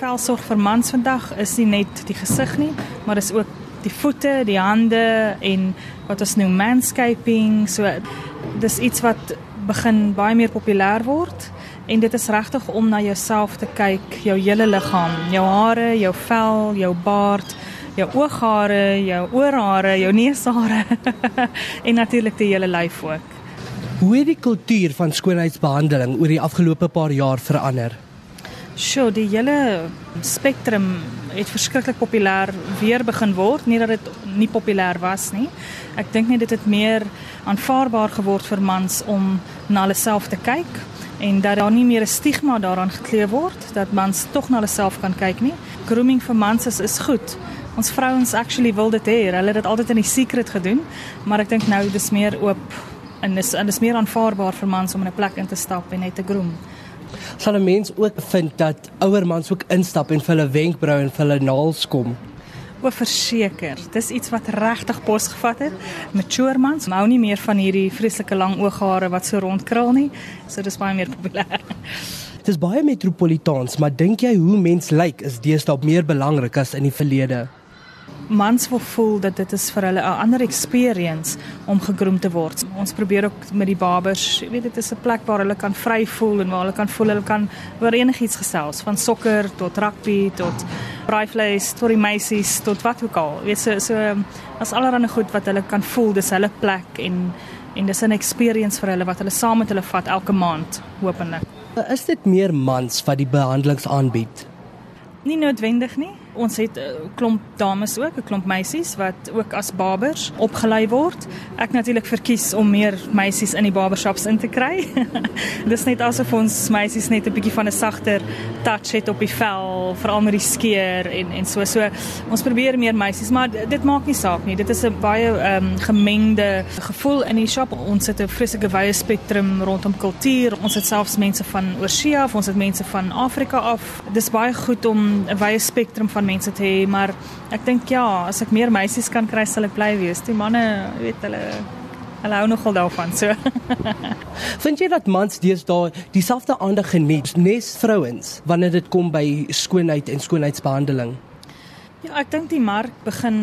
velsorg vir mans vandag is nie net die gesig nie, maar dis ook die voete, die hande en wat ons noem manscaping. So dis iets wat begin baie meer populêr word en dit is regtig om na jouself te kyk, jou hele liggaam, jou hare, jou vel, jou baard, jou ooghare, jou oorhare, jou neushare en natuurlik die hele lyf ook. Hoe het die kultuur van skoonheidsbehandeling oor die afgelope paar jaar verander? Sjoe, die hele spektrum het verskriklik populêr weer begin word, nie dat dit nie populêr was nie. Ek dink net dit het meer aanvaarbaar geword vir mans om na hulle self te kyk en dat daar nie meer 'n stigma daaraan gekleef word dat mans tog na hulle self kan kyk nie. Grooming vir mans is, is goed. Ons vrouens actually wil dit hê. Hulle het dit altyd in die secret gedoen, maar ek dink nou dis meer oop en dis en dis meer aanvaarbaar vir mans om in 'n plek in te stap en net te groom. Sal 'n mens ook vind dat ouer mans ook instap en vir hulle wenkbrau en vir hulle naels kom? O, verseker. Dis iets wat regtig pos gevat het. Mature mans hou nie meer van hierdie vreeslike lang ooghare wat so rondkrul nie. So dis baie meer populêr. Dis baie metropolitaans, maar dink jy hoe mens lyk is deesdae meer belangrik as in die verlede? Mans wil voel dat dit is vir hulle 'n ander experience om gegroom te word. Ons probeer ook met die barbers, jy weet dit is 'n plek waar hulle kan vry voel en waar hulle kan voel hulle kan oor enigiets gesels, van sokker tot rugby tot braaivleis tot die meisies tot wat ook al. Jy weet so so as allerhande goed wat hulle kan voel dis hulle plek en en dis 'n experience vir hulle wat hulle saam met hulle vat elke maand hopelik. Is dit meer mans wat die behandelings aanbied? Nie noodwendig nie. Ons het 'n klomp dames ook, 'n klomp meisies wat ook as barbers opgelei word. Ek natuurlik verkies om meer meisies in die barbershops in te kry. Dis net asof ons meisies net 'n bietjie van 'n sagter touch het op die vel, veral met die skeer en en so so. Ons probeer meer meisies, maar dit maak nie saak nie. Dit is 'n baie ehm um, gemengde gevoel in die shop. Ons het 'n vreeslike wye spektrum rondom kultuur. Ons het selfs mense van oorsee af, ons het mense van Afrika af. Dis baie goed om 'n wye spektrum van mense te hê, maar ek dink ja, as ek meer meisies kan kry, sal ek bly wees. Die manne, weet hulle Hulle hou nogal daarvan so. Vind jy dat mans deesdae dieselfde aandag geniet nes vrouens wanneer dit kom by skoonheid en skoonheidsbehandeling? Ja, ek dink die mark begin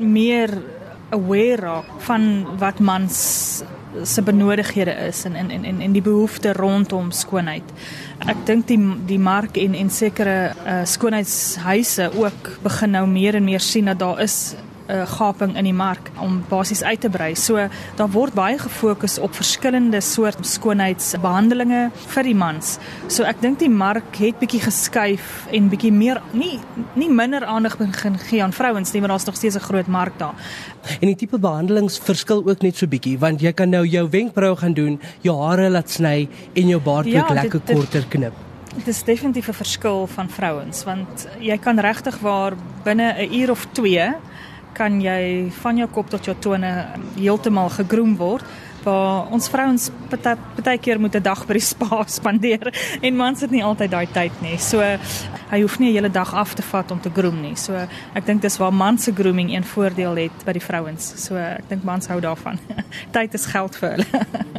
meer aware raak van wat mans se benodighede is en en en en die behoeftes rondom skoonheid. Ek dink die die mark en en sekere uh, skoonheidshuise ook begin nou meer en meer sien dat daar is uh, gaping in die mark om basies uit te brei. So daar word baie gefokus op verskillende soort skoonheidsbehandelings vir die mans. So ek dink die mark het bietjie geskuif en bietjie meer nie nie minder aandag begin gee aan vrouens nie, maar daar's nog steeds 'n groot mark daar. En die tipe behandelings verskil ook net so bietjie want jy kan nou jou wenkbrau gaan doen, jou hare laat sny en jou baard ja, ook lekker dit, korter knip. Dit is definitief 'n verskil van vrouens want jy kan regtig waar binne 'n uur of 2 kan jy van jou kop tot jou tone heeltemal gegroom word waar ons vrouens baie keer moet 'n dag by die spa spandeer en mans het nie altyd daai tyd nie. So hy hoef nie 'n hele dag af te vat om te groom nie. So ek dink dis waar mans se grooming een voordeel het by die vrouens. So ek dink mans hou daarvan. tyd is geld vir hulle.